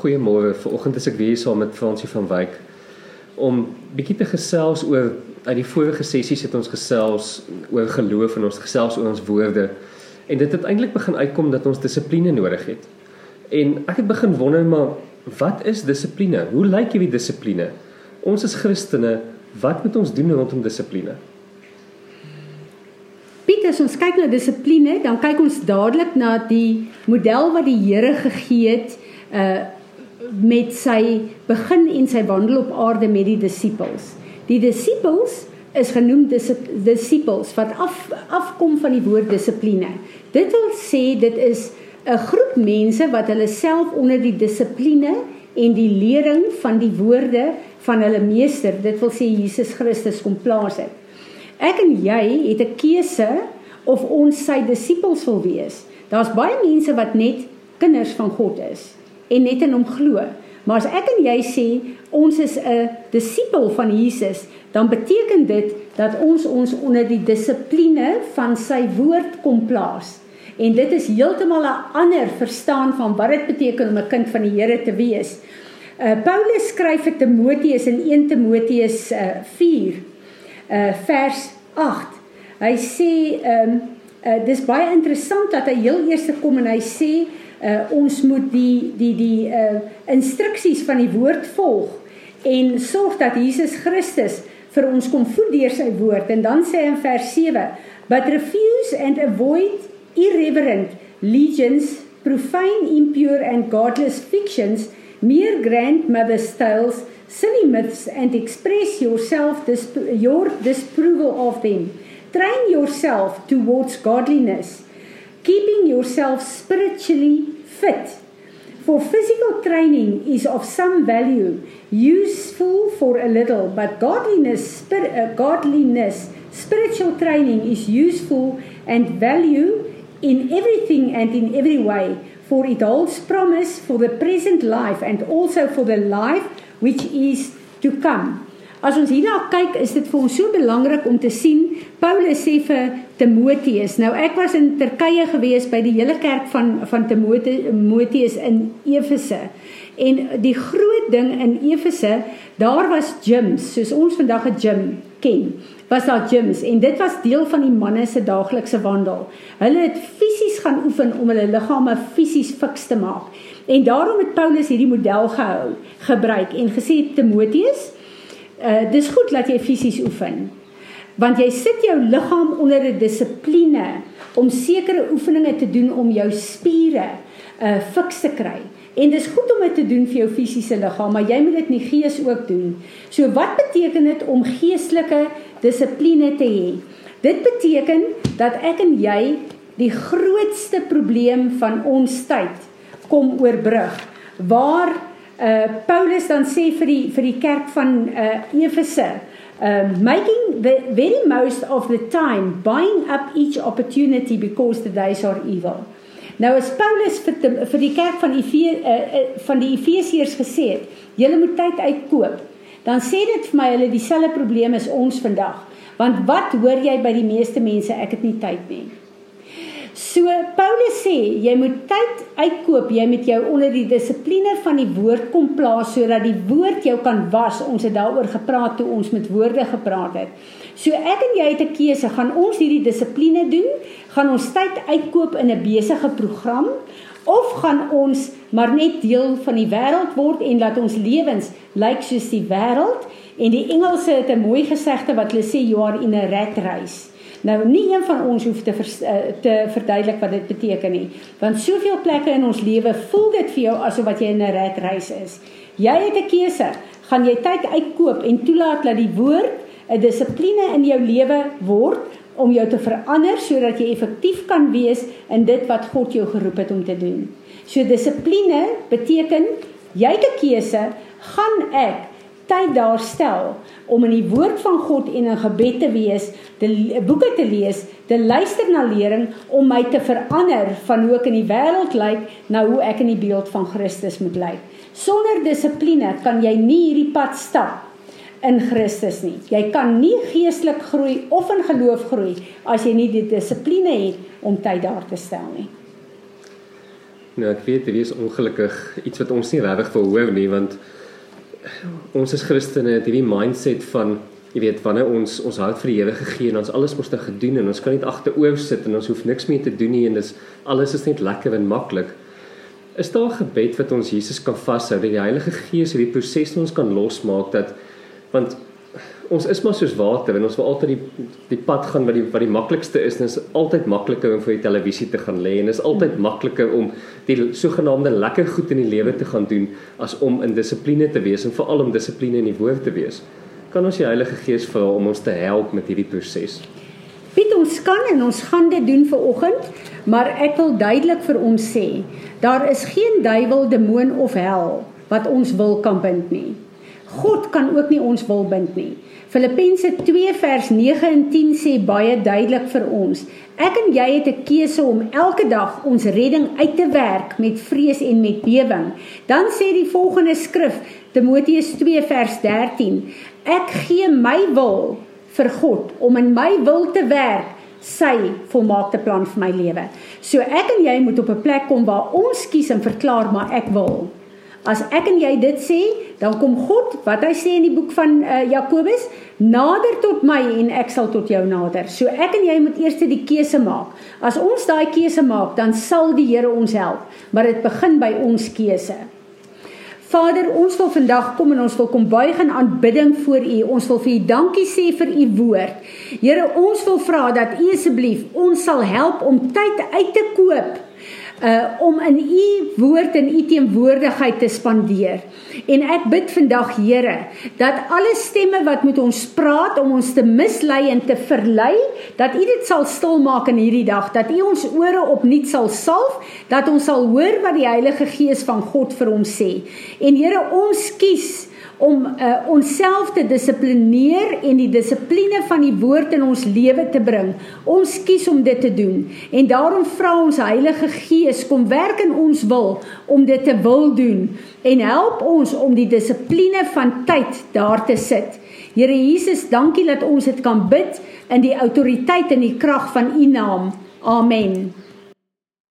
Goeiemôre. Vanoggend is ek weer saam met Fransie van Wyk om bietjie te gesels oor uit die vorige sessies het ons gesels oor geloof en ons gesels oor ons woorde. En dit het eintlik begin uitkom dat ons dissipline nodig het. En ek het begin wonder maar wat is dissipline? Hoe lyk hierdie dissipline? Ons is Christene, wat moet ons doen rondom dissipline? Piet, as ons kyk na dissipline, dan kyk ons dadelik na die model wat die Here gegee het uh met sy begin en sy wandel op aarde met die disippels. Die disippels is genoem disippels wat af afkom van die woord dissipline. Dit wil sê dit is 'n groep mense wat hulle self onder die dissipline en die lering van die woorde van hulle meester, dit wil sê Jesus Christus kom plaas het. Ek en jy het 'n keuse of ons sy disippels wil wees. Daar's baie mense wat net kinders van God is en net in hom glo. Maar as ek en jy sê ons is 'n disipel van Jesus, dan beteken dit dat ons ons onder die dissipline van sy woord kom plaas. En dit is heeltemal 'n ander verstaan van wat dit beteken om 'n kind van die Here te wees. Uh Paulus skryf vir Timoteus in 1 Timoteus uh 4 uh vers 8. Hy sê ehm um, uh dis baie interessant dat hy heel eers kom en hy sê uh ons moet die die die uh instruksies van die woord volg en sorg dat Jesus Christus vir ons kom voed deur sy woord en dan sê hy in vers 7 but refuse and avoid irreverent legends, profane, impure, and godless fictions, mere grandmother tales, silly myths, and express yourself dis- your disapproval of them. Train yourself towards godliness, keeping yourself spiritually fit. For physical training is of some value, useful for a little, but godliness, spir- uh, godliness, spiritual training is useful and value in everything and in every way, for it holds promise for the present life and also for the life which is to come. As ons hierna kyk, is dit vir ons so belangrik om te sien Paulus sê vir Timoteus. Nou ek was in Turkye gewees by die hele kerk van van Timoteus in Efese. En die groot ding in Efese, daar was gyms, soos ons vandag 'n gym ken was daar gyms en dit was deel van die manne se daaglikse wandel. Hulle het fisies gaan oefen om hulle liggame fisies fiks te maak. En daarom het Paulus hierdie model gehou, gebruik en gesê Timoteus, uh dis goed dat jy fisies oefen. Want jy sit jou liggaam onder 'n dissipline om sekere oefeninge te doen om jou spiere uh fiks te kry. En dis goed om dit te doen vir jou fisiese liggaam, maar jy moet dit in die gees ook doen. So wat beteken dit om geestelike dissipline te hê. Dit beteken dat ek en jy die grootste probleem van ons tyd kom oorbrug. Waar uh Paulus dan sê vir die vir die kerk van uh Efese, uh making the very most of the time, buying up each opportunity because the days are evil. Nou as Paulus vir die, vir die kerk van Efese uh, van die Efesiërs gesê het, julle moet tyd uitkoop dan sê dit vir my hulle dieselfde probleem as ons vandag. Want wat hoor jy by die meeste mense, ek het nie tyd nie. So Paulus sê, jy moet tyd uitkoop, jy moet jou onder die dissipline van die woord kom plaas sodat die woord jou kan was. Ons het daaroor gepraat toe ons met woorde gepraat het. So ek en jy het 'n keuse, gaan ons hierdie dissipline doen? Gaan ons tyd uitkoop in 'n besige program of gaan ons maar net deel van die wêreld word en laat ons lewens lyk soos die wêreld en die Engelse het 'n mooi gesegde wat hulle sê you are in a rat race. Nou nie een van ons hoef te vers, uh, te verduidelik wat dit beteken nie, want soveel plekke in ons lewe voel dit vir jou asof wat jy in 'n rat race is. Jy het 'n keuse. Gaan jy tyd uitkoop en toelaat dat die woord 'n dissipline in jou lewe word om jou te verander sodat jy effektief kan wees in dit wat God jou geroep het om te doen. So dissipline beteken jy het 'n keuse, gaan ek tyd daar stel om in die woord van God en in gebed te wees, die boeke te lees, te luister na lering om my te verander van hoe ek in die wêreld lyk na hoe ek in die beeld van Christus moet lyk. Sonder dissipline kan jy nie hierdie pad stap in Christus nie. Jy kan nie geestelik groei of in geloof groei as jy nie die dissipline het om tyd daar te stel nie. Nou ek weet dit is ongelukkig iets wat ons nie regtig verhoor nie want ons as Christene het hierdie mindset van jy weet wanneer ons ons hart vir die Here gegee en ons alles mos nou gedoen en ons kan net agteroor sit en ons hoef niks meer te doen nie en dis alles is net lekker en maklik. Is daar 'n gebed wat ons Jesus kan vashou dat die Heilige Gees hierdie proses ons kan losmaak dat want ons is maar soos water en ons wil altyd die die pad gaan wat die wat die maklikste is en is altyd makliker om vir die televisie te gaan lê en is altyd makliker om die sogenaamde lekker goed in die lewe te gaan doen as om in dissipline te wees en veral om dissipline in die woord te wees. Kan ons die Heilige Gees vra om ons te help met hierdie proses? Piet ons kan en ons gaan dit doen vir oggend, maar ek wil duidelik vir ons sê, daar is geen duiwel, demoon of hel wat ons wil kan bind nie. God kan ook nie ons wil bind nie. Filippense 2 vers 9 en 10 sê baie duidelik vir ons: Ek en jy het 'n keuse om elke dag ons redding uit te werk met vrees en met bewering. Dan sê die volgende skrif, Timoteus 2 vers 13: Ek gee my wil vir God om in my wil te werk sy volmaakte plan vir my lewe. So ek en jy moet op 'n plek kom waar ons kies en verklaar maar ek wil. As ek en jy dit sê, dan kom God, wat hy sê in die boek van uh, Jakobus, nader tot my en ek sal tot jou nader. So ek en jy moet eers die keuse maak. As ons daai keuse maak, dan sal die Here ons help, maar dit begin by ons keuse. Vader, ons wil vandag kom en ons wil kom buig in aanbidding voor U. Ons wil vir U dankie sê vir U woord. Here, ons wil vra dat U asseblief ons sal help om tyd uit te koop uh om in u woord en u teenwoordigheid te spandeer. En ek bid vandag Here dat alle stemme wat met ons praat om ons te mislei en te verlei, dat u dit sal stilmaak in hierdie dag, dat u ons ore opnuut sal salf, dat ons sal hoor wat die Heilige Gees van God vir ons sê. En Here, ons kies om uh, onsself te dissiplineer en die dissipline van die woord in ons lewe te bring. Ons kies om dit te doen. En daarom vra ons Heilige Gees kom werk in ons wil om dit te wil doen en help ons om die dissipline van tyd daar te sit. Here Jesus, dankie dat ons dit kan bid in die autoriteit en die krag van U naam. Amen.